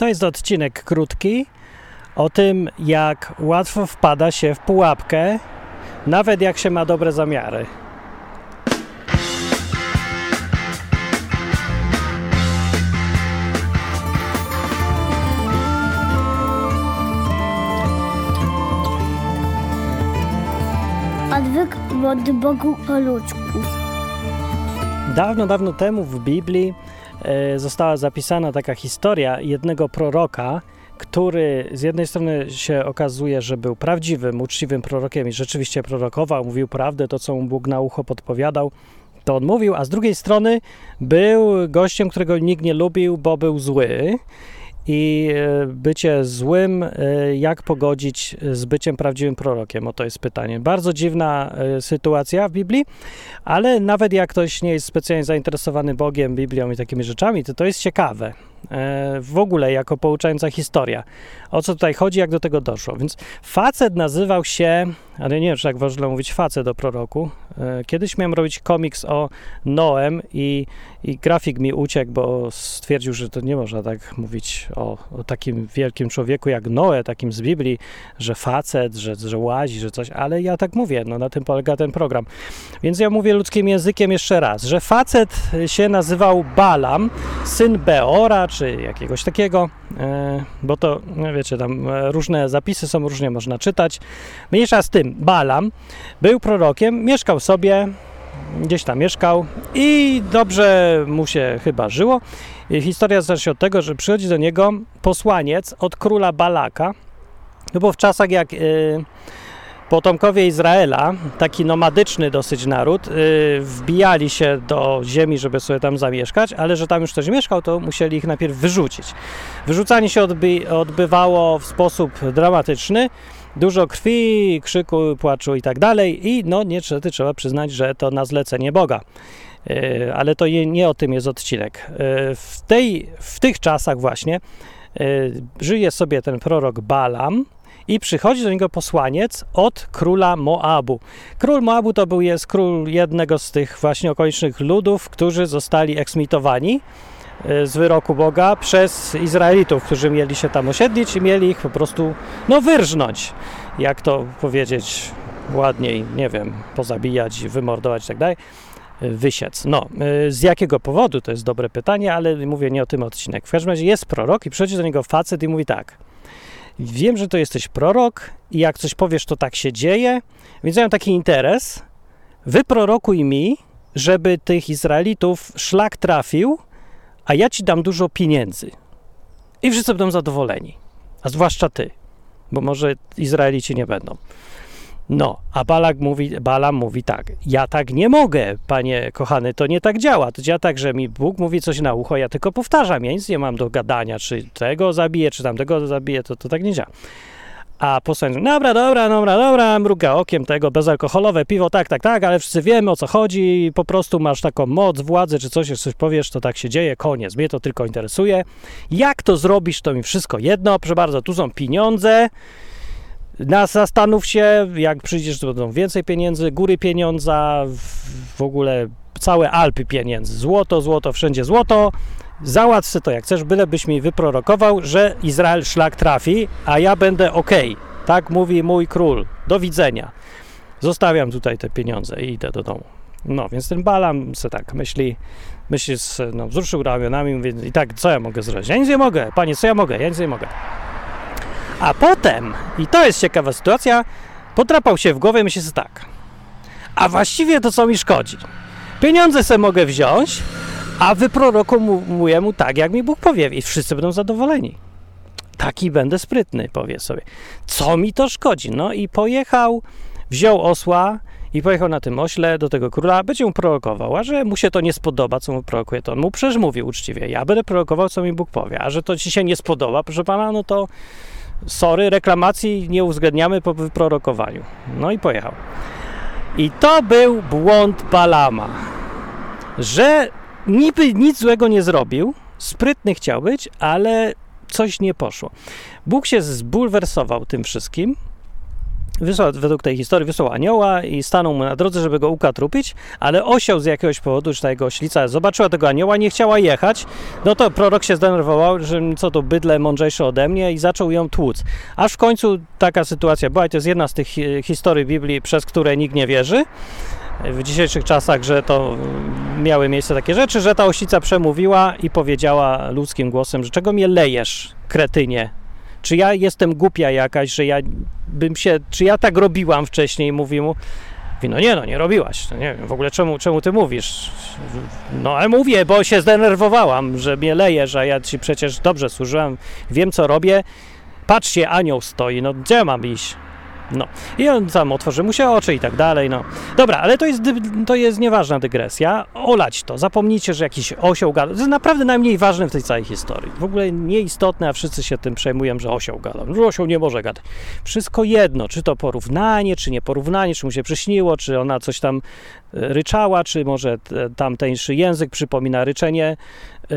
To jest odcinek krótki o tym, jak łatwo wpada się w pułapkę, nawet jak się ma dobre zamiary. Odwyk od Bogu po ludzku. Dawno, dawno temu w Biblii została zapisana taka historia jednego proroka, który z jednej strony się okazuje, że był prawdziwym, uczciwym prorokiem i rzeczywiście prorokował, mówił prawdę, to co mu Bóg na ucho podpowiadał, to on mówił, a z drugiej strony był gościem, którego nikt nie lubił, bo był zły. I e, bycie złym, e, jak pogodzić z byciem prawdziwym prorokiem? O to jest pytanie. Bardzo dziwna e, sytuacja w Biblii, ale nawet jak ktoś nie jest specjalnie zainteresowany Bogiem, Biblią i takimi rzeczami, to to jest ciekawe. W ogóle jako pouczająca historia. O co tutaj chodzi, jak do tego doszło. Więc facet nazywał się, ale nie wiem, czy tak można mówić facet o proroku. Kiedyś miałem robić komiks o Noem i, i grafik mi uciekł, bo stwierdził, że to nie można tak mówić o, o takim wielkim człowieku jak Noe, takim z Biblii, że facet, że, że łazi, że coś, ale ja tak mówię, no na tym polega ten program. Więc ja mówię ludzkim językiem jeszcze raz, że facet się nazywał Balam, syn Beora, czy jakiegoś takiego, e, bo to, no wiecie, tam różne zapisy są, różnie można czytać. Mniejsza z tym, Balam był prorokiem, mieszkał sobie, gdzieś tam mieszkał i dobrze mu się chyba żyło. Historia zaczyna się od tego, że przychodzi do niego posłaniec od króla Balaka, no bo w czasach jak y, potomkowie Izraela, taki nomadyczny dosyć naród, y, wbijali się do ziemi, żeby sobie tam zamieszkać, ale że tam już ktoś mieszkał, to musieli ich najpierw wyrzucić. Wyrzucanie się odby odbywało w sposób dramatyczny, dużo krwi, krzyku, płaczu i tak dalej i no niestety trzeba przyznać, że to na zlecenie Boga. E, ale to nie o tym jest odcinek. E, w, tej, w tych czasach właśnie e, żyje sobie ten prorok Balam i przychodzi do niego posłaniec od króla Moabu. Król Moabu to był jest król jednego z tych właśnie okolicznych ludów, którzy zostali eksmitowani z wyroku Boga przez Izraelitów, którzy mieli się tam osiedlić i mieli ich po prostu no wyrżnąć, jak to powiedzieć ładniej, nie wiem, pozabijać, wymordować i tak dalej wysiec. No, y, z jakiego powodu, to jest dobre pytanie, ale mówię nie o tym odcinek. W każdym razie jest prorok i przychodzi do niego facet i mówi tak. Wiem, że to jesteś prorok i jak coś powiesz, to tak się dzieje, więc ja mam taki interes. Wyprorokuj mi, żeby tych Izraelitów szlak trafił, a ja ci dam dużo pieniędzy. I wszyscy będą zadowoleni. A zwłaszcza ty, bo może Izraelici nie będą. No, a Balak mówi, Balam mówi tak, ja tak nie mogę, panie kochany, to nie tak działa. To działa tak, że mi Bóg mówi coś na ucho, ja tylko powtarzam, ja nic nie mam do gadania, czy tego zabiję, czy tamtego zabiję, to, to tak nie działa. A posłannik, dobra, dobra, dobra, dobra, mruga okiem tego, bezalkoholowe piwo, tak, tak, tak, ale wszyscy wiemy o co chodzi, po prostu masz taką moc, władzę, czy coś, coś powiesz, to tak się dzieje, koniec, mnie to tylko interesuje. Jak to zrobisz, to mi wszystko jedno, proszę bardzo, tu są pieniądze, na, zastanów się, jak przyjdziesz, to będą więcej pieniędzy, góry pieniądza, w ogóle całe Alpy pieniędzy. Złoto, złoto, wszędzie złoto. Załatw to jak chcesz, bylebyś mi wyprorokował, że Izrael szlak trafi, a ja będę ok. Tak mówi mój król. Do widzenia. Zostawiam tutaj te pieniądze i idę do domu. No, więc ten Balam se tak myśli, myśli, no, wzruszył ramionami, mówi, i tak, co ja mogę zrobić? Ja nic nie mogę, panie, co ja mogę? Ja nic nie mogę. A potem, i to jest ciekawa sytuacja, potrapał się w głowie i myśli sobie tak. A właściwie to co mi szkodzi? Pieniądze sobie mogę wziąć, a wyprorokuję mu tak, jak mi Bóg powie i wszyscy będą zadowoleni. Taki będę sprytny, powie sobie. Co mi to szkodzi? No i pojechał, wziął osła i pojechał na tym ośle do tego króla, będzie mu prorokował, a że mu się to nie spodoba, co mu prorokuje, to on mu przecież mówi uczciwie, ja będę prorokował, co mi Bóg powie, a że to ci się nie spodoba, proszę pana, no to sorry, reklamacji nie uwzględniamy po wyprorokowaniu. No i pojechał. I to był błąd Balama, że niby nic złego nie zrobił, sprytny chciał być, ale coś nie poszło. Bóg się zbulwersował tym wszystkim wysłał, według tej historii wysłał anioła i stanął mu na drodze, żeby go ukatrupić, ale osioł z jakiegoś powodu, że ta jego oślica zobaczyła tego anioła, nie chciała jechać, no to prorok się zdenerwował, że co to bydle mądrzejsze ode mnie i zaczął ją tłuc. Aż w końcu taka sytuacja była i to jest jedna z tych historii Biblii, przez które nikt nie wierzy. W dzisiejszych czasach, że to miały miejsce takie rzeczy, że ta oślica przemówiła i powiedziała ludzkim głosem, że czego mnie lejesz, kretynie, czy ja jestem głupia jakaś, że ja bym się, czy ja tak robiłam wcześniej, mówi mu. Mówi, no nie, no nie robiłaś, no nie wiem, w ogóle czemu, czemu ty mówisz? No ale mówię, bo się zdenerwowałam, że mnie lejesz, a ja ci przecież dobrze służyłam, wiem co robię. Patrzcie, anioł stoi, no gdzie mam iść? No. I on tam otworzy mu się oczy i tak dalej, no. Dobra, ale to jest, to jest nieważna dygresja. Olać to. Zapomnijcie, że jakiś osioł gada. To jest naprawdę najmniej ważne w tej całej historii. W ogóle nieistotne, a wszyscy się tym przejmują, że osioł gada. Że osioł nie może gadać. Wszystko jedno, czy to porównanie, czy nie porównanie, czy mu się przyśniło, czy ona coś tam e, ryczała, czy może tamtejszy język przypomina ryczenie e,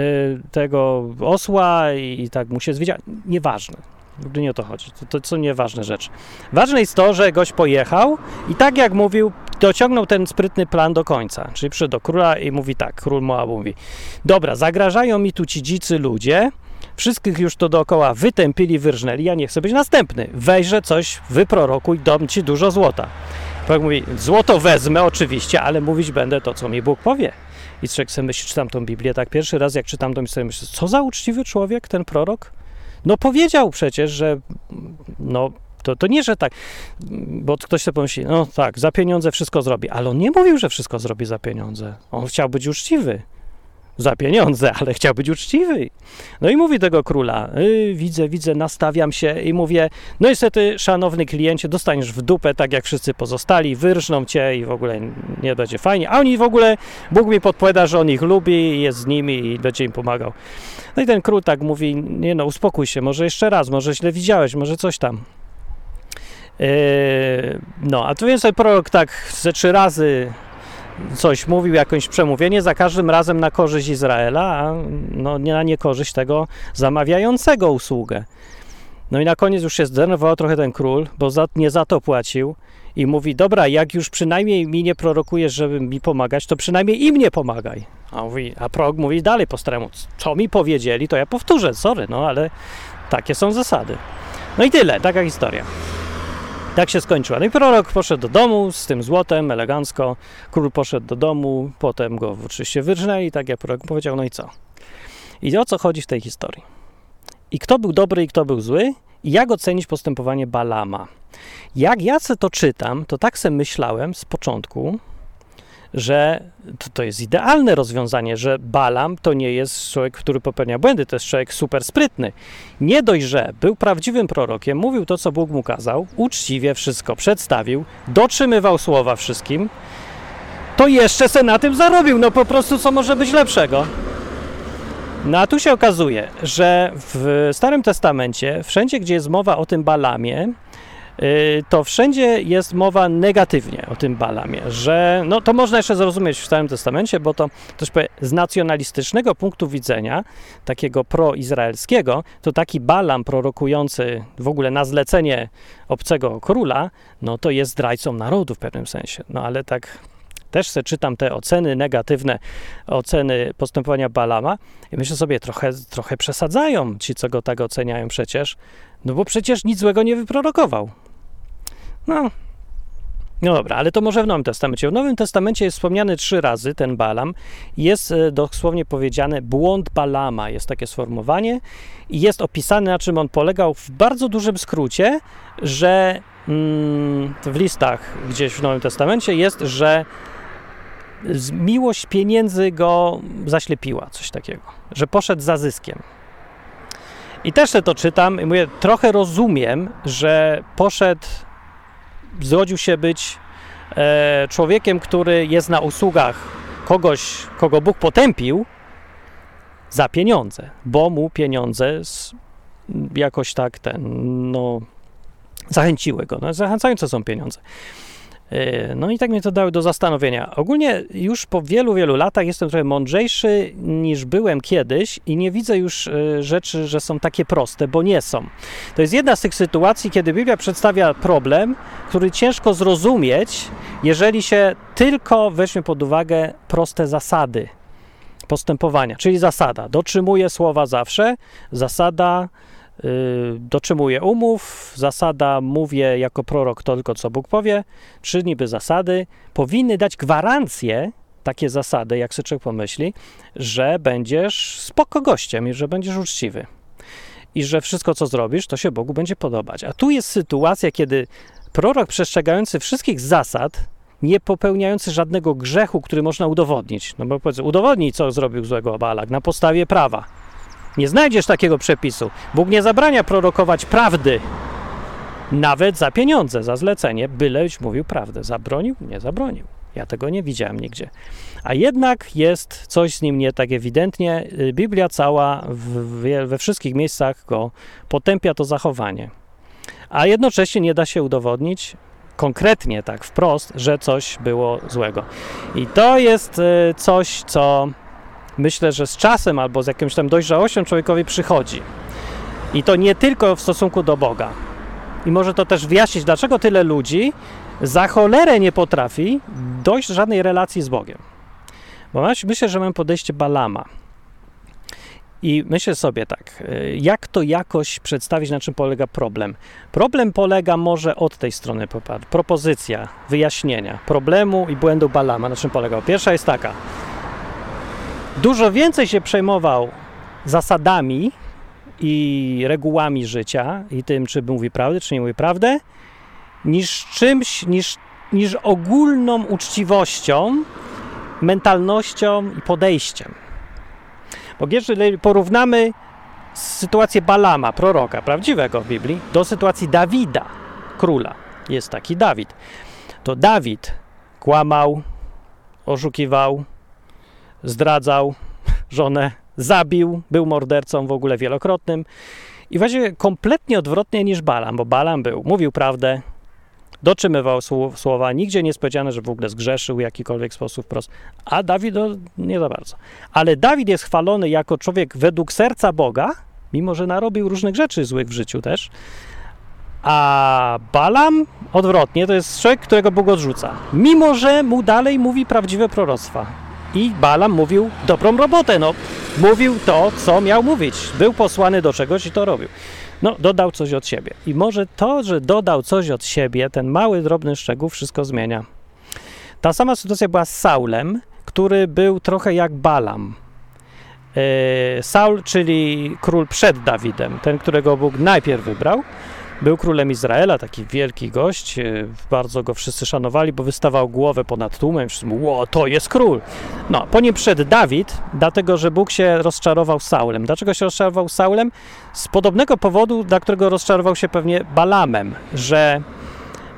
tego osła i, tak mu się zwiedziła. Nieważne. Nigdy nie o to chodzi. To, to są nieważne rzeczy. Ważne jest to, że gość pojechał i tak jak mówił, dociągnął ten sprytny plan do końca. Czyli przyszedł do króla i mówi tak, król Moabu mówi, dobra, zagrażają mi tu ci dzicy ludzie, wszystkich już to dookoła wytępili, wyrżnęli, ja nie chcę być następny. Wejrzę coś, wyprorokuj, dam ci dużo złota. Tak mówi, złoto wezmę oczywiście, ale mówić będę to, co mi Bóg powie. I człowiek sobie myśli, czytam tą Biblię, tak pierwszy raz jak czytam to, sobie myślę, co za uczciwy człowiek ten prorok? No powiedział przecież, że no to, to nie, że tak, bo ktoś sobie pomyśli, no tak, za pieniądze wszystko zrobi, ale on nie mówił, że wszystko zrobi za pieniądze. On chciał być uczciwy za pieniądze, ale chciał być uczciwy. No i mówi tego króla, y, widzę, widzę, nastawiam się i mówię, no niestety, szanowny kliencie, dostaniesz w dupę, tak jak wszyscy pozostali, wyrżną cię i w ogóle nie będzie fajnie. A oni w ogóle, Bóg mi podpowiada, że on ich lubi, jest z nimi i będzie im pomagał. No i ten król tak mówi, nie no, uspokój się, może jeszcze raz, może źle widziałeś, może coś tam. Yy, no, a tu więc prorok tak ze trzy razy coś mówił, jakieś przemówienie, za każdym razem na korzyść Izraela, a no, nie na niekorzyść tego zamawiającego usługę. No i na koniec już się zdenerwował trochę ten król, bo za, nie za to płacił i mówi, dobra, jak już przynajmniej mi nie prorokujesz, żeby mi pomagać, to przynajmniej im nie pomagaj. A, mówi, a prorok mówi dalej po staremu, co mi powiedzieli, to ja powtórzę, sorry, no ale takie są zasady. No i tyle, taka historia. Tak się skończyła. No i prorok poszedł do domu z tym złotem, elegancko. Król poszedł do domu, potem go oczywiście wyrżnęli, tak jak prorok powiedział, no i co? I o co chodzi w tej historii? I kto był dobry i kto był zły? I jak ocenić postępowanie Balama? Jak ja to czytam, to tak sobie myślałem z początku, że to, to jest idealne rozwiązanie, że Balam to nie jest człowiek, który popełnia błędy, to jest człowiek super sprytny. Nie dość, że był prawdziwym prorokiem, mówił to, co Bóg mu kazał, uczciwie wszystko przedstawił, dotrzymywał słowa wszystkim, to jeszcze se na tym zarobił. No po prostu co może być lepszego? No a tu się okazuje, że w Starym Testamencie, wszędzie gdzie jest mowa o tym Balamie, Y, to wszędzie jest mowa negatywnie o tym Balamie, że no to można jeszcze zrozumieć w Starym Testamencie, bo to też z nacjonalistycznego punktu widzenia, takiego proizraelskiego, to taki Balam prorokujący w ogóle na zlecenie obcego króla, no to jest zdrajcą narodu w pewnym sensie. No ale tak też se czytam te oceny negatywne, oceny postępowania Balama i myślę sobie, trochę, trochę przesadzają ci, co go tak oceniają przecież, no bo przecież nic złego nie wyprodukował. No, no dobra, ale to może w Nowym Testamencie. W Nowym Testamencie jest wspomniany trzy razy ten Balam. Jest e, dosłownie powiedziane błąd Balama, jest takie sformułowanie i jest opisane, na czym on polegał w bardzo dużym skrócie, że mm, w listach gdzieś w Nowym Testamencie jest, że miłość pieniędzy go zaślepiła, coś takiego, że poszedł za zyskiem. I też to czytam i mówię, trochę rozumiem, że poszedł, zgodził się być e, człowiekiem, który jest na usługach kogoś, kogo Bóg potępił za pieniądze, bo mu pieniądze z, jakoś tak ten, no, zachęciły go. No, zachęcające są pieniądze. E, no i tak mnie to dało do zastanowienia. Ogólnie już po wielu, wielu latach jestem trochę mądrzejszy niż byłem kiedyś i nie widzę już e, rzeczy, że są takie proste, bo nie są. To jest jedna z tych sytuacji, kiedy Biblia przedstawia problem, który ciężko zrozumieć, jeżeli się tylko weźmie pod uwagę proste zasady postępowania, czyli zasada dotrzymuje słowa zawsze, zasada yy, dotrzymuje umów, zasada mówię jako prorok to tylko co Bóg powie, trzy niby zasady powinny dać gwarancję, takie zasady, jak człowiek pomyśli, że będziesz spoko gościem i że będziesz uczciwy. I że wszystko, co zrobisz, to się Bogu będzie podobać. A tu jest sytuacja, kiedy prorok przestrzegający wszystkich zasad nie popełniający żadnego grzechu, który można udowodnić. No bo powiedzmy, udowodnij, co zrobił złego Balak na podstawie prawa. Nie znajdziesz takiego przepisu. Bóg nie zabrania prorokować prawdy, nawet za pieniądze, za zlecenie, byleś mówił prawdę. Zabronił? Nie zabronił. Ja tego nie widziałem nigdzie. A jednak jest coś z nim nie tak ewidentnie. Biblia cała w, we wszystkich miejscach go potępia to zachowanie. A jednocześnie nie da się udowodnić, konkretnie, tak wprost, że coś było złego. I to jest y, coś, co myślę, że z czasem albo z jakimś tam dojrzałością człowiekowi przychodzi. I to nie tylko w stosunku do Boga. I może to też wyjaśnić, dlaczego tyle ludzi za cholerę nie potrafi dojść do żadnej relacji z Bogiem. Bo myślę, że mam podejście Balama. I myślę sobie tak, y, jak to jakoś przedstawić, na czym polega problem? Problem polega może od tej strony, popatrz, propozycja wyjaśnienia problemu i błędu Balama. Na czym polegał? Pierwsza jest taka. Dużo więcej się przejmował zasadami i regułami życia i tym, czy mówi prawdę, czy nie mówi prawdę, niż czymś, niż, niż ogólną uczciwością, mentalnością i podejściem. Bo jeżeli porównamy sytuację Balama, proroka, prawdziwego w Biblii, do sytuacji Dawida, króla, jest taki Dawid, to Dawid kłamał, oszukiwał, zdradzał żonę, zabił, był mordercą w ogóle wielokrotnym i właściwie kompletnie odwrotnie niż Balam, bo Balam był, mówił prawdę, dotrzymywał słowa, nigdzie nie jest powiedziane, że w ogóle zgrzeszył w jakikolwiek sposób prost, a Dawid no, nie za bardzo. Ale Dawid jest chwalony jako człowiek według serca Boga, mimo że narobił różnych rzeczy złych w życiu też, a Balam odwrotnie, to jest człowiek, którego Bóg odrzuca, mimo że mu dalej mówi prawdziwe proroctwa. I Balam mówił dobrą robotę, no, mówił to, co miał mówić. Był posłany do czegoś i to robił. No, dodał coś od siebie. I może to, że dodał coś od siebie, ten mały, drobny szczegół, wszystko zmienia. Ta sama sytuacja była z Saulem, który był trochę jak Balam. E, Saul, czyli król przed Dawidem, ten, którego Bóg najpierw wybrał, był królem Izraela, taki wielki gość, e, bardzo go wszyscy szanowali, bo wystawał głowę ponad tłumem, wszyscy mówili, o, to jest król. No, po nim przed Dawid, dlatego, że Bóg się rozczarował Saulem. Dlaczego się rozczarował Saulem? Z podobnego powodu, dla którego rozczarował się pewnie Balamem, że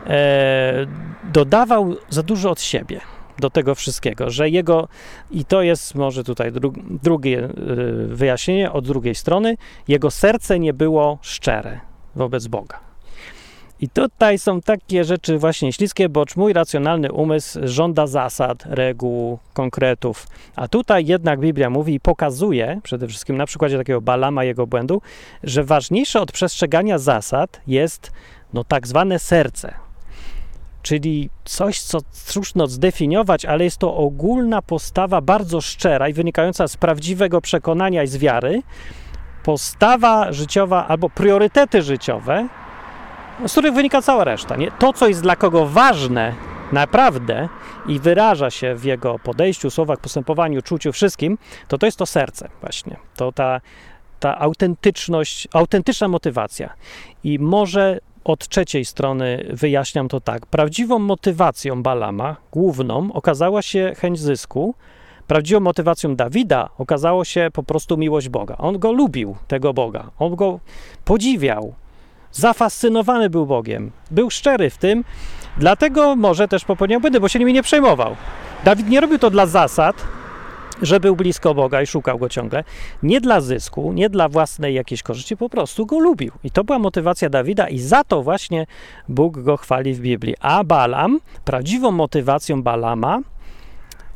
e, dodawał za dużo od siebie do tego wszystkiego, że jego, i to jest może tutaj dru, drugie e, wyjaśnienie od drugiej strony, jego serce nie było szczere wobec Boga. I tutaj są takie rzeczy właśnie śliskie, bo mój racjonalny umysł żąda zasad, reguł, konkretów. A tutaj jednak Biblia mówi i pokazuje, przede wszystkim na przykładzie takiego Balama jego błędu, że ważniejsze od przestrzegania zasad jest no tak zwane serce. Czyli coś, co trudno zdefiniować, ale jest to ogólna postawa bardzo szczera i wynikająca z prawdziwego przekonania i z wiary, postawa życiowa albo priorytety życiowe, z których wynika cała reszta. Nie? To, co jest dla kogo ważne naprawdę i wyraża się w jego podejściu, słowach, postępowaniu, czuciu, wszystkim, to to jest to serce właśnie. To ta, ta autentyczność, autentyczna motywacja. I może od trzeciej strony wyjaśniam to tak. Prawdziwą motywacją Balama, główną, okazała się chęć zysku, Prawdziwą motywacją Dawida okazało się po prostu miłość Boga. On go lubił, tego Boga. On go podziwiał. Zafascynowany był Bogiem. Był szczery w tym, dlatego może też popełniał błędy, bo się nimi nie przejmował. Dawid nie robił to dla zasad, że był blisko Boga i szukał go ciągle, nie dla zysku, nie dla własnej jakiejś korzyści, po prostu go lubił. I to była motywacja Dawida, i za to właśnie Bóg go chwali w Biblii. A Balam, prawdziwą motywacją Balama,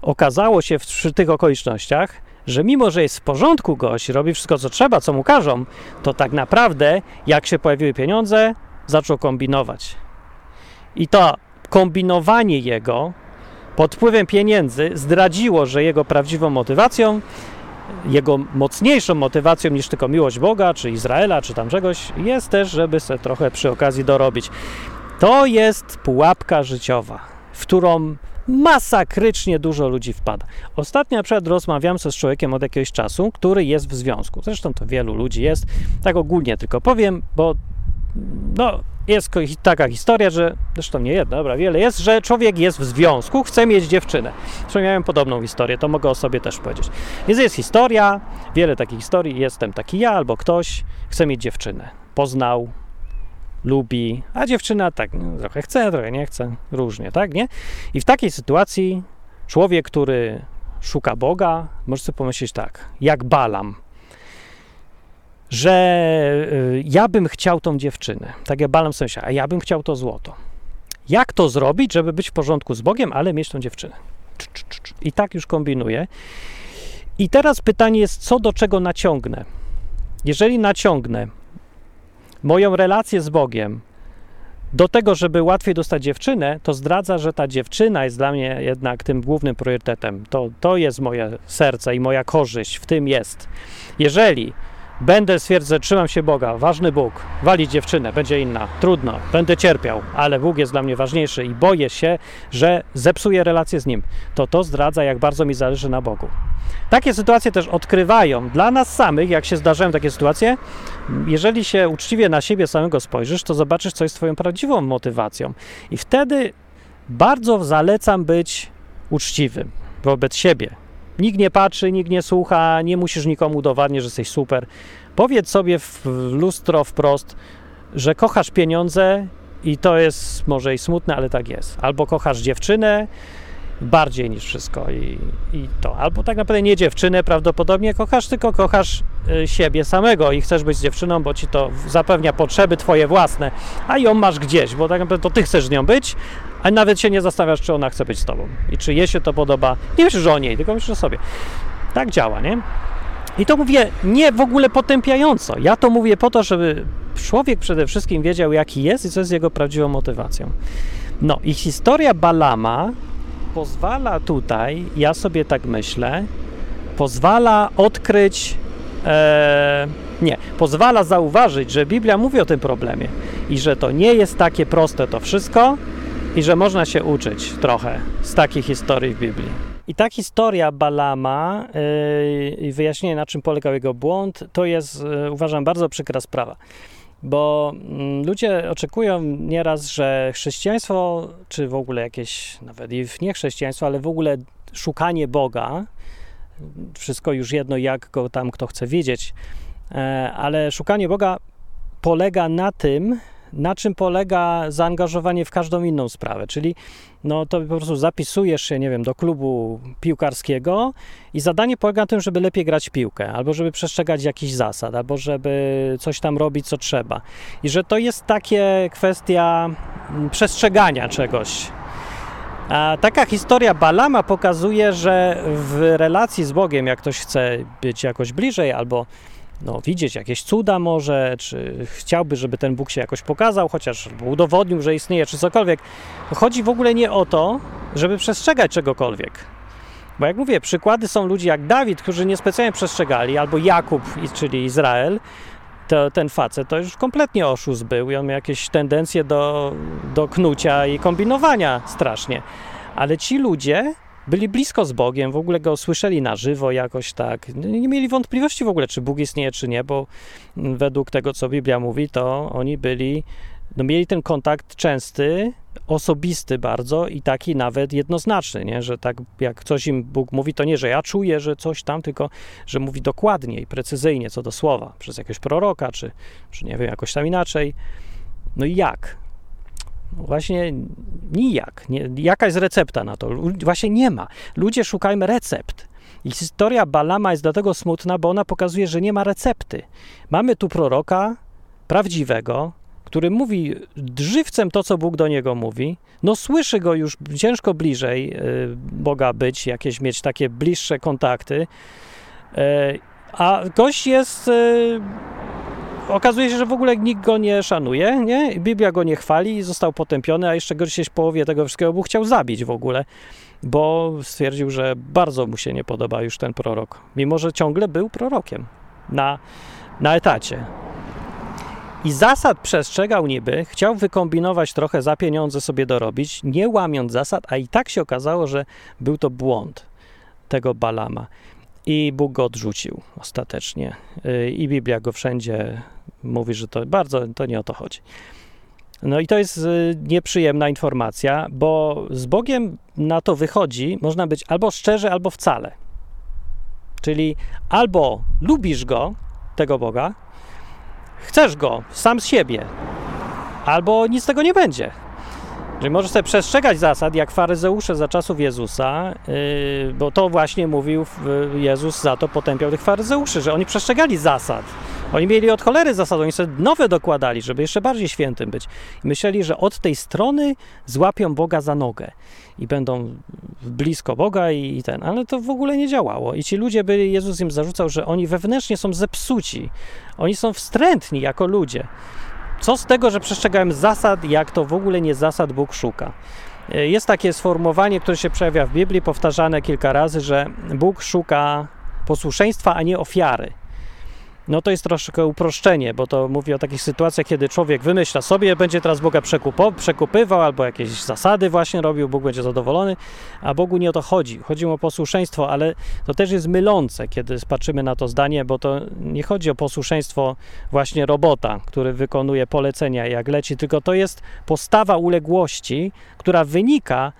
okazało się w, przy tych okolicznościach, że mimo, że jest w porządku gość, robi wszystko, co trzeba, co mu każą, to tak naprawdę, jak się pojawiły pieniądze, zaczął kombinować. I to kombinowanie jego pod wpływem pieniędzy zdradziło, że jego prawdziwą motywacją, jego mocniejszą motywacją niż tylko miłość Boga, czy Izraela, czy tam czegoś, jest też, żeby sobie trochę przy okazji dorobić. To jest pułapka życiowa, w którą masakrycznie dużo ludzi wpada. Ostatnio na przykład rozmawiam z człowiekiem od jakiegoś czasu, który jest w związku. Zresztą to wielu ludzi jest. Tak ogólnie tylko powiem, bo no, jest taka historia, że zresztą nie jedna, dobra, wiele jest, że człowiek jest w związku, chce mieć dziewczynę. Zresztą miałem podobną historię, to mogę o sobie też powiedzieć. Więc jest historia, wiele takich historii, jestem taki ja albo ktoś, chce mieć dziewczynę. Poznał, lubi, a dziewczyna tak no, trochę chce, trochę nie chce, różnie, tak, nie? I w takiej sytuacji człowiek, który szuka Boga, może sobie pomyśleć tak, jak Balam, że y, ja bym chciał tą dziewczynę, tak jak Balam sobie a ja bym chciał to złoto. Jak to zrobić, żeby być w porządku z Bogiem, ale mieć tą dziewczynę? I tak już kombinuję. I teraz pytanie jest, co do czego naciągnę? Jeżeli naciągnę moją relację z Bogiem do tego, żeby łatwiej dostać dziewczynę, to zdradza, że ta dziewczyna jest dla mnie jednak tym głównym priorytetem. To, to jest moje serce i moja korzyść, w tym jest. Jeżeli Będę stwierdzać, trzymam się Boga, ważny Bóg, wali dziewczynę, będzie inna, trudno, będę cierpiał, ale Bóg jest dla mnie ważniejszy i boję się, że zepsuję relację z Nim. To to zdradza, jak bardzo mi zależy na Bogu. Takie sytuacje też odkrywają dla nas samych, jak się zdarzają takie sytuacje, jeżeli się uczciwie na siebie samego spojrzysz, to zobaczysz, co jest Twoją prawdziwą motywacją. I wtedy bardzo zalecam być uczciwym wobec siebie, Nikt nie patrzy, nikt nie słucha, nie musisz nikomu udowadniać, że jesteś super. Powiedz sobie w lustro wprost, że kochasz pieniądze i to jest może i smutne, ale tak jest. Albo kochasz dziewczynę bardziej niż wszystko i, i to. Albo tak naprawdę nie dziewczynę prawdopodobnie kochasz, tylko kochasz y, siebie samego i chcesz być dziewczyną, bo ci to zapewnia potrzeby twoje własne, a ją masz gdzieś, bo tak naprawdę to ty chcesz z nią być, a nawet się nie zastanawiasz, czy ona chce być z tobą i czy jej się to podoba. Nie myślisz o niej, tylko myślisz o sobie. Tak działa, nie? I to mówię nie w ogóle potępiająco. Ja to mówię po to, żeby człowiek przede wszystkim wiedział, jaki jest i co jest jego prawdziwą motywacją. No i historia Balama pozwala tutaj, ja sobie tak myślę, pozwala odkryć, e, nie, pozwala zauważyć, że Biblia mówi o tym problemie i że to nie jest takie proste to wszystko, i że można się uczyć trochę z takich historii w Biblii. I ta historia Balama yy, i yy, wyjaśnienie, na czym polegał jego błąd, to jest, yy, uważam, bardzo przykra sprawa. Bo yy, ludzie oczekują nieraz, że chrześcijaństwo, czy w ogóle jakieś, nawet i nie chrześcijaństwo, ale w ogóle szukanie Boga, wszystko już jedno, jak go tam kto chce wiedzieć, yy, ale szukanie Boga polega na tym, na czym polega zaangażowanie w każdą inną sprawę, czyli no to po prostu zapisujesz się, nie wiem, do klubu piłkarskiego i zadanie polega na tym, żeby lepiej grać piłkę, albo żeby przestrzegać jakichś zasad, albo żeby coś tam robić, co trzeba. I że to jest takie kwestia mm, przestrzegania czegoś. A taka historia Balama pokazuje, że w relacji z Bogiem, jak ktoś chce być jakoś bliżej, albo no, widzieć jakieś cuda może, czy chciałby, żeby ten Bóg się jakoś pokazał, chociaż udowodnił, że istnieje, czy cokolwiek. Chodzi w ogóle nie o to, żeby przestrzegać czegokolwiek. Bo jak mówię, przykłady są ludzi jak Dawid, którzy niespecjalnie przestrzegali, albo Jakub, czyli Izrael, to, ten facet to już kompletnie oszust był i on miał jakieś tendencje do, do knucia i kombinowania strasznie. Ale ci ludzie byli blisko z Bogiem, w ogóle go słyszeli na żywo jakoś tak. Nie mieli wątpliwości w ogóle, czy Bóg istnieje, czy nie, bo według tego, co Biblia mówi, to oni byli, no mieli ten kontakt częsty, osobisty bardzo i taki nawet jednoznaczny, nie? że tak jak coś im Bóg mówi, to nie, że ja czuję, że coś tam, tylko że mówi dokładnie i precyzyjnie co do słowa, przez jakiegoś proroka, czy, czy nie wiem, jakoś tam inaczej. No i jak? Właśnie nijak. Nie, jaka jest recepta na to? Właśnie nie ma. Ludzie szukajmy recept. I historia Balama jest dlatego smutna, bo ona pokazuje, że nie ma recepty. Mamy tu proroka prawdziwego, który mówi żywcem to, co Bóg do niego mówi. No słyszy go już ciężko bliżej y, Boga być, jakieś mieć takie bliższe kontakty. Y, a gość jest y, okazuje się, że w ogóle nikt go nie szanuje, nie? Biblia go nie chwali i został potępiony, a jeszcze gdzieś w połowie tego wszystkiego Bóg chciał zabić w ogóle, bo stwierdził, że bardzo mu się nie podoba już ten prorok, mimo że ciągle był prorokiem na, na etacie. I zasad przestrzegał niby, chciał wykombinować trochę za pieniądze sobie dorobić, nie łamiąc zasad, a i tak się okazało, że był to błąd tego Balama. I Bóg go odrzucił ostatecznie. Y, I Biblia go wszędzie mówi, że to bardzo to nie o to chodzi. No i to jest y, nieprzyjemna informacja, bo z Bogiem na to wychodzi, można być albo szczerze, albo wcale. Czyli albo lubisz go, tego Boga, chcesz go sam z siebie, albo nic z tego nie będzie. Czyli możesz sobie przestrzegać zasad, jak faryzeusze za czasów Jezusa, yy, bo to właśnie mówił Jezus, za to potępiał tych faryzeuszy, że oni przestrzegali zasad. Oni mieli od cholery zasady, oni sobie nowe dokładali, żeby jeszcze bardziej świętym być. I myśleli, że od tej strony złapią Boga za nogę i będą blisko Boga i, i ten, ale to w ogóle nie działało. I ci ludzie byli, Jezus im zarzucał, że oni wewnętrznie są zepsuci, oni są wstrętni jako ludzie. Co z tego, że przestrzegałem zasad, jak to w ogóle nie zasad Bóg szuka? E, jest takie sformułowanie, które się przejawia w Biblii, powtarzane kilka razy, że Bóg szuka posłuszeństwa, a nie ofiary. No to jest troszkę uproszczenie, bo to mówi o takich sytuacjach, kiedy człowiek wymyśla sobie, będzie teraz Boga przekupywał albo jakieś zasady właśnie robił, Bóg będzie zadowolony, a Bogu nie o to chodzi. Chodzi mu o posłuszeństwo, ale to też jest mylące, kiedy patrzymy na to zdanie, bo to nie chodzi o posłuszeństwo właśnie robota, który wykonuje polecenia jak leci, tylko to jest postawa uległości, która wynika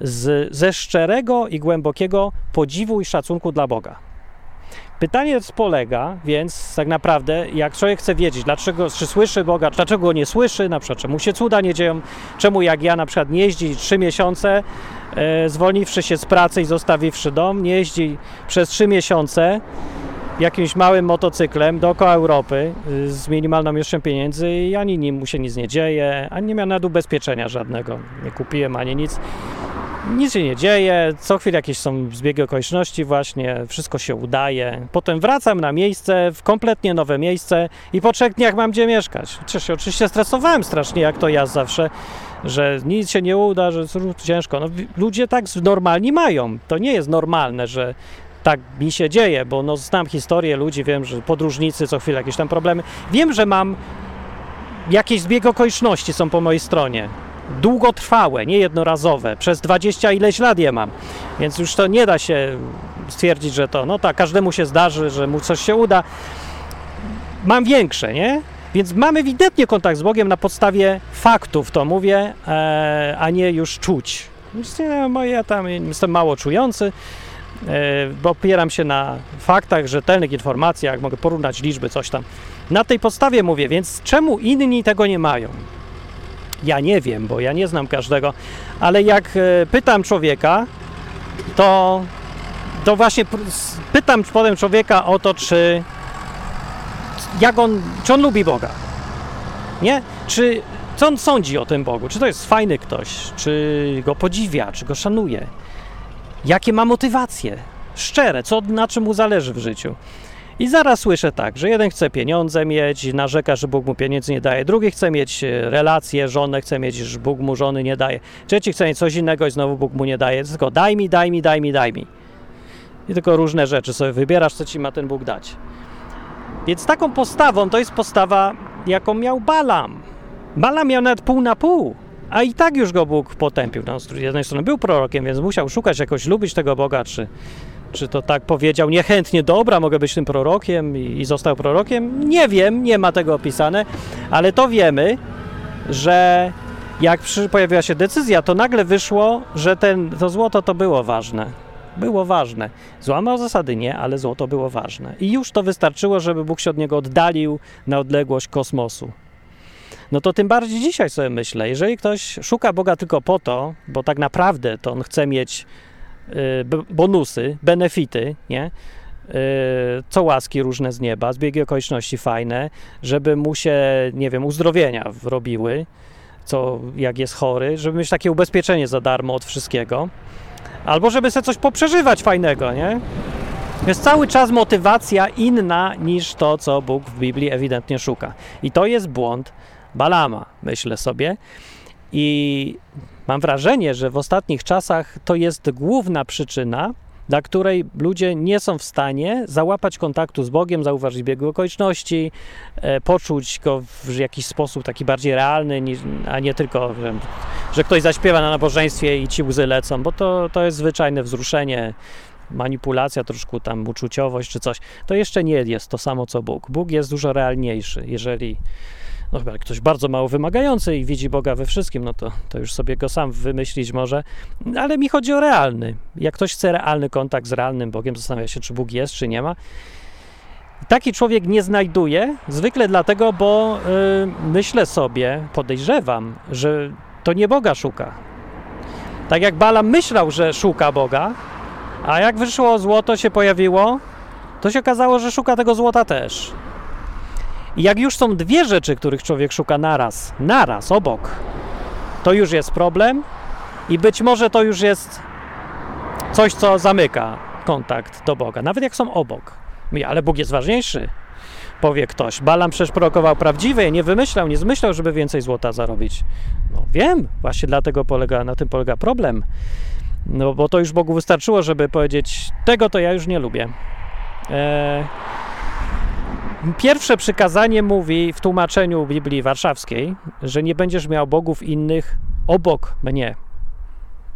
z, ze szczerego i głębokiego podziwu i szacunku dla Boga. Pytanie polega, więc tak naprawdę, jak człowiek chce wiedzieć, dlaczego, czy słyszy Boga, dlaczego go nie słyszy, na przykład czemu się cuda nie dzieją, czemu jak ja na przykład nie jeździ trzy miesiące, e, zwolniwszy się z pracy i zostawiwszy dom, nie jeździ przez trzy miesiące jakimś małym motocyklem dookoła Europy y, z minimalną ilością pieniędzy i ani nim mu się nic nie dzieje, ani nie miał nawet ubezpieczenia żadnego, nie kupiłem ani nic nic się nie dzieje, co chwilę jakieś są zbiegi okoliczności właśnie, wszystko się udaje. Potem wracam na miejsce, w kompletnie nowe miejsce i po trzech dniach mam gdzie mieszkać. Chociaż się oczywiście stresowałem strasznie, jak to ja zawsze, że nic się nie uda, że ciężko. No, ludzie tak normalni mają. To nie jest normalne, że tak mi się dzieje, bo no, znam historię ludzi, wiem, że podróżnicy co chwilę jakieś tam problemy. Wiem, że mam jakieś zbieg okoliczności są po mojej stronie długotrwałe, nie jednorazowe. Przez 20 ileś lat je mam. Więc już to nie da się stwierdzić, że to, no tak, każdemu się zdarzy, że mu coś się uda. Mam większe, nie? Więc mamy ewidentnie kontakt z Bogiem na podstawie faktów, to mówię, e, a nie już czuć. Nie, ja tam jestem mało czujący, e, bo opieram się na faktach, rzetelnych informacjach, mogę porównać liczby, coś tam. Na tej podstawie mówię, więc czemu inni tego nie mają? Ja nie wiem, bo ja nie znam każdego, ale jak e, pytam człowieka, to, to właśnie pytam potem człowieka o to, czy jak on, czy on lubi Boga. Nie? Czy co on sądzi o tym Bogu? Czy to jest fajny ktoś? Czy go podziwia? Czy go szanuje? Jakie ma motywacje? Szczere, co, na czym mu zależy w życiu? I zaraz słyszę tak, że jeden chce pieniądze mieć, narzeka, że Bóg mu pieniędzy nie daje, drugi chce mieć e, relacje, żonę chce mieć, że Bóg mu żony nie daje, trzeci chce mieć coś innego i znowu Bóg mu nie daje, tylko daj mi, daj mi, daj mi, daj mi. I tylko różne rzeczy sobie wybierasz, co ci ma ten Bóg dać. Więc taką postawą to jest postawa, jaką miał Balam. Balam miał nawet pół na pół, a i tak już go Bóg potępił. No, z jednej strony był prorokiem, więc musiał szukać jakoś, lubić tego Boga, czy czy to tak powiedział niechętnie, dobra, mogę być tym prorokiem i, i został prorokiem? Nie wiem, nie ma tego opisane, ale to wiemy, że jak przy, pojawiła się decyzja, to nagle wyszło, że ten, to złoto to było ważne. Było ważne. Złamał zasady nie, ale złoto było ważne. I już to wystarczyło, żeby Bóg się od niego oddalił na odległość kosmosu. No to tym bardziej dzisiaj sobie myślę, jeżeli ktoś szuka Boga tylko po to, bo tak naprawdę to on chce mieć bonusy, benefity, nie? co łaski różne z nieba, zbiegi okoliczności fajne, żeby mu się, nie wiem, uzdrowienia robiły, co jak jest chory, żeby mieć takie ubezpieczenie za darmo od wszystkiego, albo żeby sobie coś poprzeżywać fajnego, nie? Jest cały czas motywacja inna niż to, co Bóg w Biblii ewidentnie szuka. I to jest błąd Balama, myślę sobie. I mam wrażenie, że w ostatnich czasach to jest główna przyczyna, dla której ludzie nie są w stanie załapać kontaktu z Bogiem, zauważyć biegu okoliczności, e, poczuć go w jakiś sposób taki bardziej realny, a nie tylko, że ktoś zaśpiewa na nabożeństwie i ci łzy lecą, bo to, to jest zwyczajne wzruszenie, manipulacja, troszkę tam uczuciowość czy coś. To jeszcze nie jest to samo co Bóg. Bóg jest dużo realniejszy. Jeżeli no chyba ktoś bardzo mało wymagający i widzi Boga we wszystkim, no to, to już sobie go sam wymyślić może, ale mi chodzi o realny. Jak ktoś chce realny kontakt z realnym Bogiem, zastanawia się, czy Bóg jest, czy nie ma. Taki człowiek nie znajduje, zwykle dlatego, bo yy, myślę sobie, podejrzewam, że to nie Boga szuka. Tak jak Balam myślał, że szuka Boga, a jak wyszło złoto się pojawiło, to się okazało, że szuka tego złota też. I jak już są dwie rzeczy, których człowiek szuka naraz, naraz, obok, to już jest problem i być może to już jest coś, co zamyka kontakt do Boga, nawet jak są obok. Ale Bóg jest ważniejszy, powie ktoś. Balam przecież prorokował prawdziwe, nie wymyślał, nie zmyślał, żeby więcej złota zarobić. No wiem, właśnie dlatego polega, na tym polega problem. No bo to już Bogu wystarczyło, żeby powiedzieć, tego to ja już nie lubię. Eee, Pierwsze przykazanie mówi w tłumaczeniu Biblii Warszawskiej, że nie będziesz miał bogów innych obok mnie.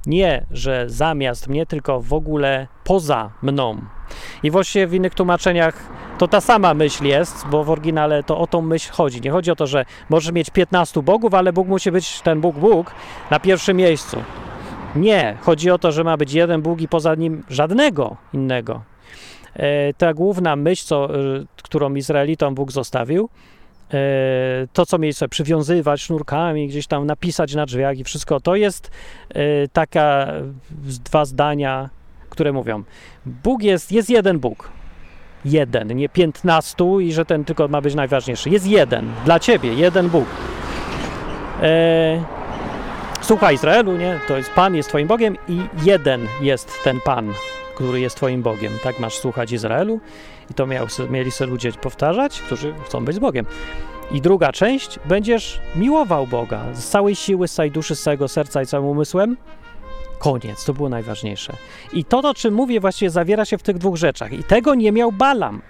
Nie, że zamiast mnie, tylko w ogóle poza mną. I właściwie w innych tłumaczeniach to ta sama myśl jest, bo w oryginale to o tą myśl chodzi. Nie chodzi o to, że możesz mieć 15 bogów, ale Bóg musi być ten Bóg Bóg na pierwszym miejscu. Nie, chodzi o to, że ma być jeden Bóg i poza nim żadnego innego. E, ta główna myśl, co, e, którą Izraelitom Bóg zostawił, e, to, co mieli sobie przywiązywać sznurkami, gdzieś tam napisać na drzwiach i wszystko, to jest taka dwa zdania, które mówią, Bóg jest, jest jeden Bóg. Jeden, nie piętnastu i że ten tylko ma być najważniejszy. Jest jeden, dla ciebie, jeden Bóg. E, słuchaj Izraelu, nie? To jest Pan jest twoim Bogiem i jeden jest ten Pan który jest Twoim Bogiem. Tak masz słuchać Izraelu i to miał, mieli sobie ludzie powtarzać, którzy chcą być z Bogiem. I druga część, będziesz miłował Boga z całej siły, z całej duszy, z całego serca i całym umysłem. Koniec, to było najważniejsze. I to, o czym mówię, właściwie zawiera się w tych dwóch rzeczach. I tego nie miał Balam.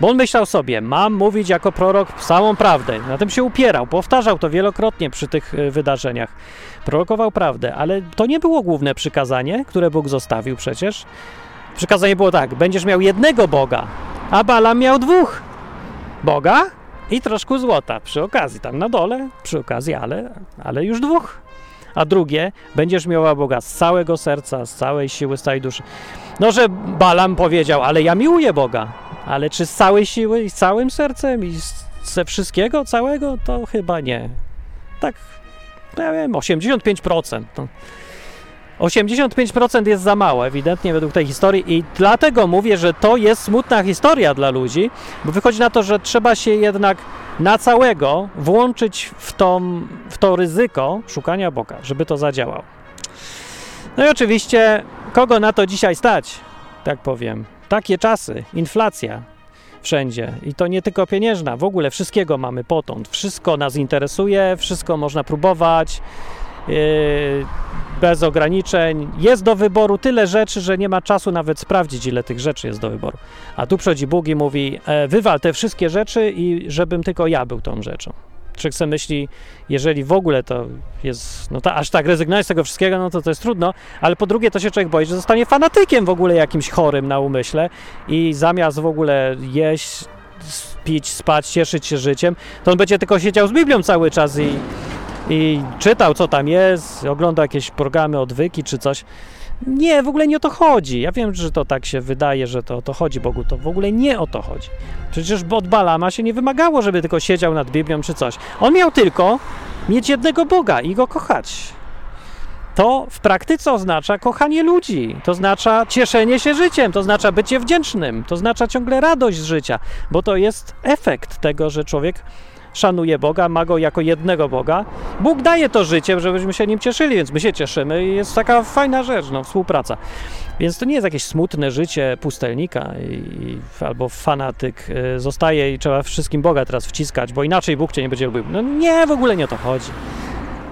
Bo on myślał sobie, mam mówić jako prorok samą prawdę. Na tym się upierał, powtarzał to wielokrotnie przy tych e, wydarzeniach. Prorokował prawdę, ale to nie było główne przykazanie, które Bóg zostawił przecież. Przykazanie było tak: będziesz miał jednego Boga, a Balaam miał dwóch Boga i troszkę złota przy okazji, tam na dole, przy okazji, ale, ale już dwóch. A drugie, będziesz miała Boga z całego serca, z całej siły, z całej duszy. No, że Balam powiedział, ale ja miłuję Boga, ale czy z całej siły i z całym sercem i ze wszystkiego całego, to chyba nie. Tak, ja wiem, 85%. To 85% jest za mało, ewidentnie według tej historii, i dlatego mówię, że to jest smutna historia dla ludzi, bo wychodzi na to, że trzeba się jednak na całego włączyć w, tą, w to ryzyko szukania Boga, żeby to zadziałało. No i oczywiście, kogo na to dzisiaj stać, tak powiem. Takie czasy, inflacja wszędzie i to nie tylko pieniężna, w ogóle wszystkiego mamy potąd. Wszystko nas interesuje, wszystko można próbować. Yy, bez ograniczeń. Jest do wyboru tyle rzeczy, że nie ma czasu nawet sprawdzić, ile tych rzeczy jest do wyboru. A tu przychodzi Bóg i mówi: e, wywal te wszystkie rzeczy i żebym tylko ja był tą rzeczą. Człowiek sobie myśli, jeżeli w ogóle to jest, no to aż tak rezygnować z tego wszystkiego, no to to jest trudno, ale po drugie to się człowiek boi, że zostanie fanatykiem w ogóle jakimś chorym na umyśle i zamiast w ogóle jeść, pić, spać, cieszyć się życiem, to on będzie tylko siedział z Biblią cały czas i i czytał, co tam jest, oglądał jakieś programy, odwyki czy coś. Nie, w ogóle nie o to chodzi. Ja wiem, że to tak się wydaje, że to o to chodzi Bogu. To w ogóle nie o to chodzi. Przecież od Balama się nie wymagało, żeby tylko siedział nad Biblią czy coś. On miał tylko mieć jednego Boga i go kochać. to w praktyce oznacza kochanie ludzi, to oznacza cieszenie się życiem, to oznacza bycie wdzięcznym, to oznacza ciągle radość z życia, bo to jest efekt tego, że człowiek szanuje Boga, ma go jako jednego Boga. Bóg daje to życie, żebyśmy się nim cieszyli, więc my się cieszymy i jest taka fajna rzecz, no, współpraca. Więc to nie jest jakieś smutne życie pustelnika i, albo fanatyk y, zostaje i trzeba wszystkim Boga teraz wciskać, bo inaczej Bóg cię nie będzie lubił. No nie, w ogóle nie o to chodzi.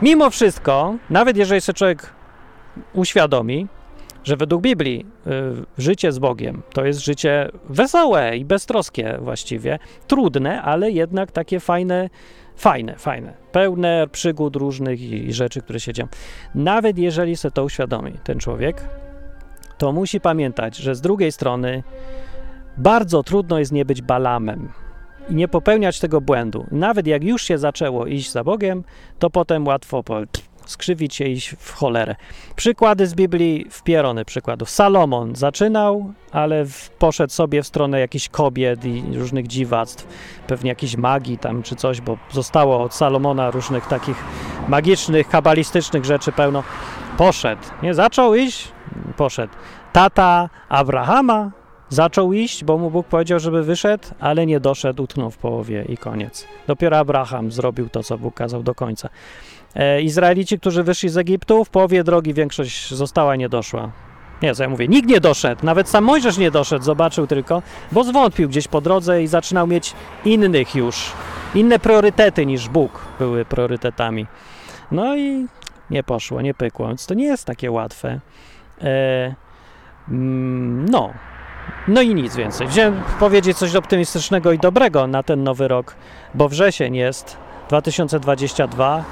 Mimo wszystko, nawet jeżeli się człowiek uświadomi, że według Biblii y, życie z Bogiem to jest życie wesołe i beztroskie właściwie, trudne, ale jednak takie fajne, fajne, fajne, pełne przygód różnych i, i rzeczy, które się dzieją. Nawet jeżeli sobie to uświadomi ten człowiek, to musi pamiętać, że z drugiej strony bardzo trudno jest nie być balamem i nie popełniać tego błędu. Nawet jak już się zaczęło iść za Bogiem, to potem łatwo po, skrzywić się iść w cholerę. Przykłady z Biblii, wpierony przykładów. Salomon zaczynał, ale w, poszedł sobie w stronę jakichś kobiet i różnych dziwactw, pewnie jakiejś magii tam czy coś, bo zostało od Salomona różnych takich magicznych, kabalistycznych rzeczy pełno. Poszedł, nie? Zaczął iść, poszedł. Tata Abrahama zaczął iść, bo mu Bóg powiedział, żeby wyszedł, ale nie doszedł, utknął w połowie i koniec. Dopiero Abraham zrobił to, co Bóg kazał do końca. E, Izraelici, którzy wyszli z Egiptu, w połowie drogi większość została, nie doszła. Nie, co ja mówię, nikt nie doszedł, nawet sam Mojżesz nie doszedł, zobaczył tylko, bo zwątpił gdzieś po drodze i zaczynał mieć innych już, inne priorytety niż Bóg były priorytetami. No i nie poszło, nie pykło, więc to nie jest takie łatwe. E, mm, no, no i nic więcej. Wziąłem powiedzieć coś optymistycznego i dobrego na ten nowy rok, bo wrzesień jest 2022.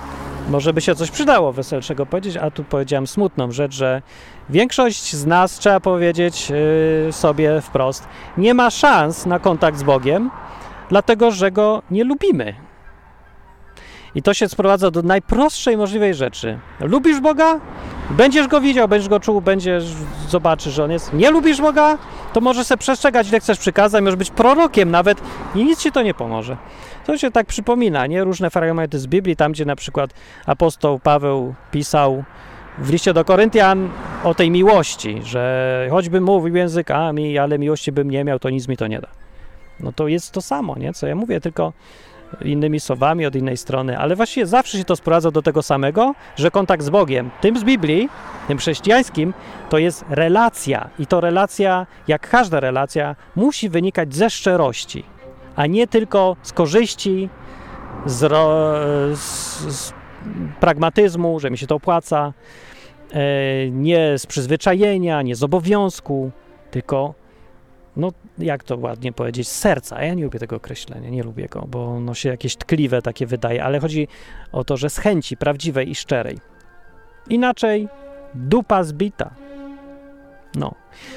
Może by się coś przydało weselszego powiedzieć, a tu powiedziałem smutną rzecz, że większość z nas, trzeba powiedzieć yy, sobie wprost, nie ma szans na kontakt z Bogiem, dlatego że go nie lubimy. I to się sprowadza do najprostszej możliwej rzeczy. Lubisz Boga? Będziesz go widział, będziesz go czuł, będziesz zobaczysz, że on jest. Nie lubisz Boga? To może sobie przestrzegać, ile chcesz przykazań, możesz być prorokiem nawet i nic ci to nie pomoże. To się tak przypomina, nie? Różne fragmenty z Biblii, tam gdzie na przykład apostoł Paweł pisał w liście do Koryntian o tej miłości, że choćbym mówił językami, ale miłości bym nie miał, to nic mi to nie da. No to jest to samo, nie? Co ja mówię, tylko innymi słowami od innej strony, ale właściwie zawsze się to sprowadza do tego samego, że kontakt z Bogiem, tym z Biblii, tym chrześcijańskim, to jest relacja. I to relacja, jak każda relacja, musi wynikać ze szczerości, a nie tylko z korzyści, z, ro, z, z pragmatyzmu, że mi się to opłaca, e, nie z przyzwyczajenia, nie z obowiązku, tylko no jak to ładnie powiedzieć, serca. Ja nie lubię tego określenia, nie lubię go, bo ono się jakieś tkliwe takie wydaje, ale chodzi o to, że z chęci prawdziwej i szczerej. Inaczej dupa zbita. No,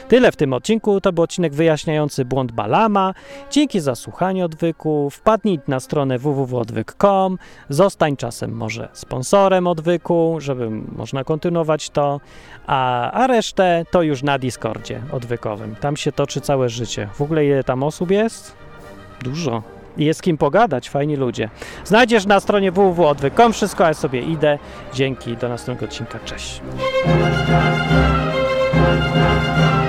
tyle w tym odcinku. To był odcinek wyjaśniający błąd Balama. Dzięki za słuchanie odwyku. Wpadnij na stronę www.odwyk.com. Zostań czasem może sponsorem odwyku, żeby można kontynuować to. A, a resztę to już na Discordzie odwykowym. Tam się toczy całe życie. W ogóle ile tam osób jest? Dużo. I jest kim pogadać, fajni ludzie. Znajdziesz na stronie www.odwyk.com wszystko, ja sobie idę. Dzięki, do następnego odcinka. Cześć. Música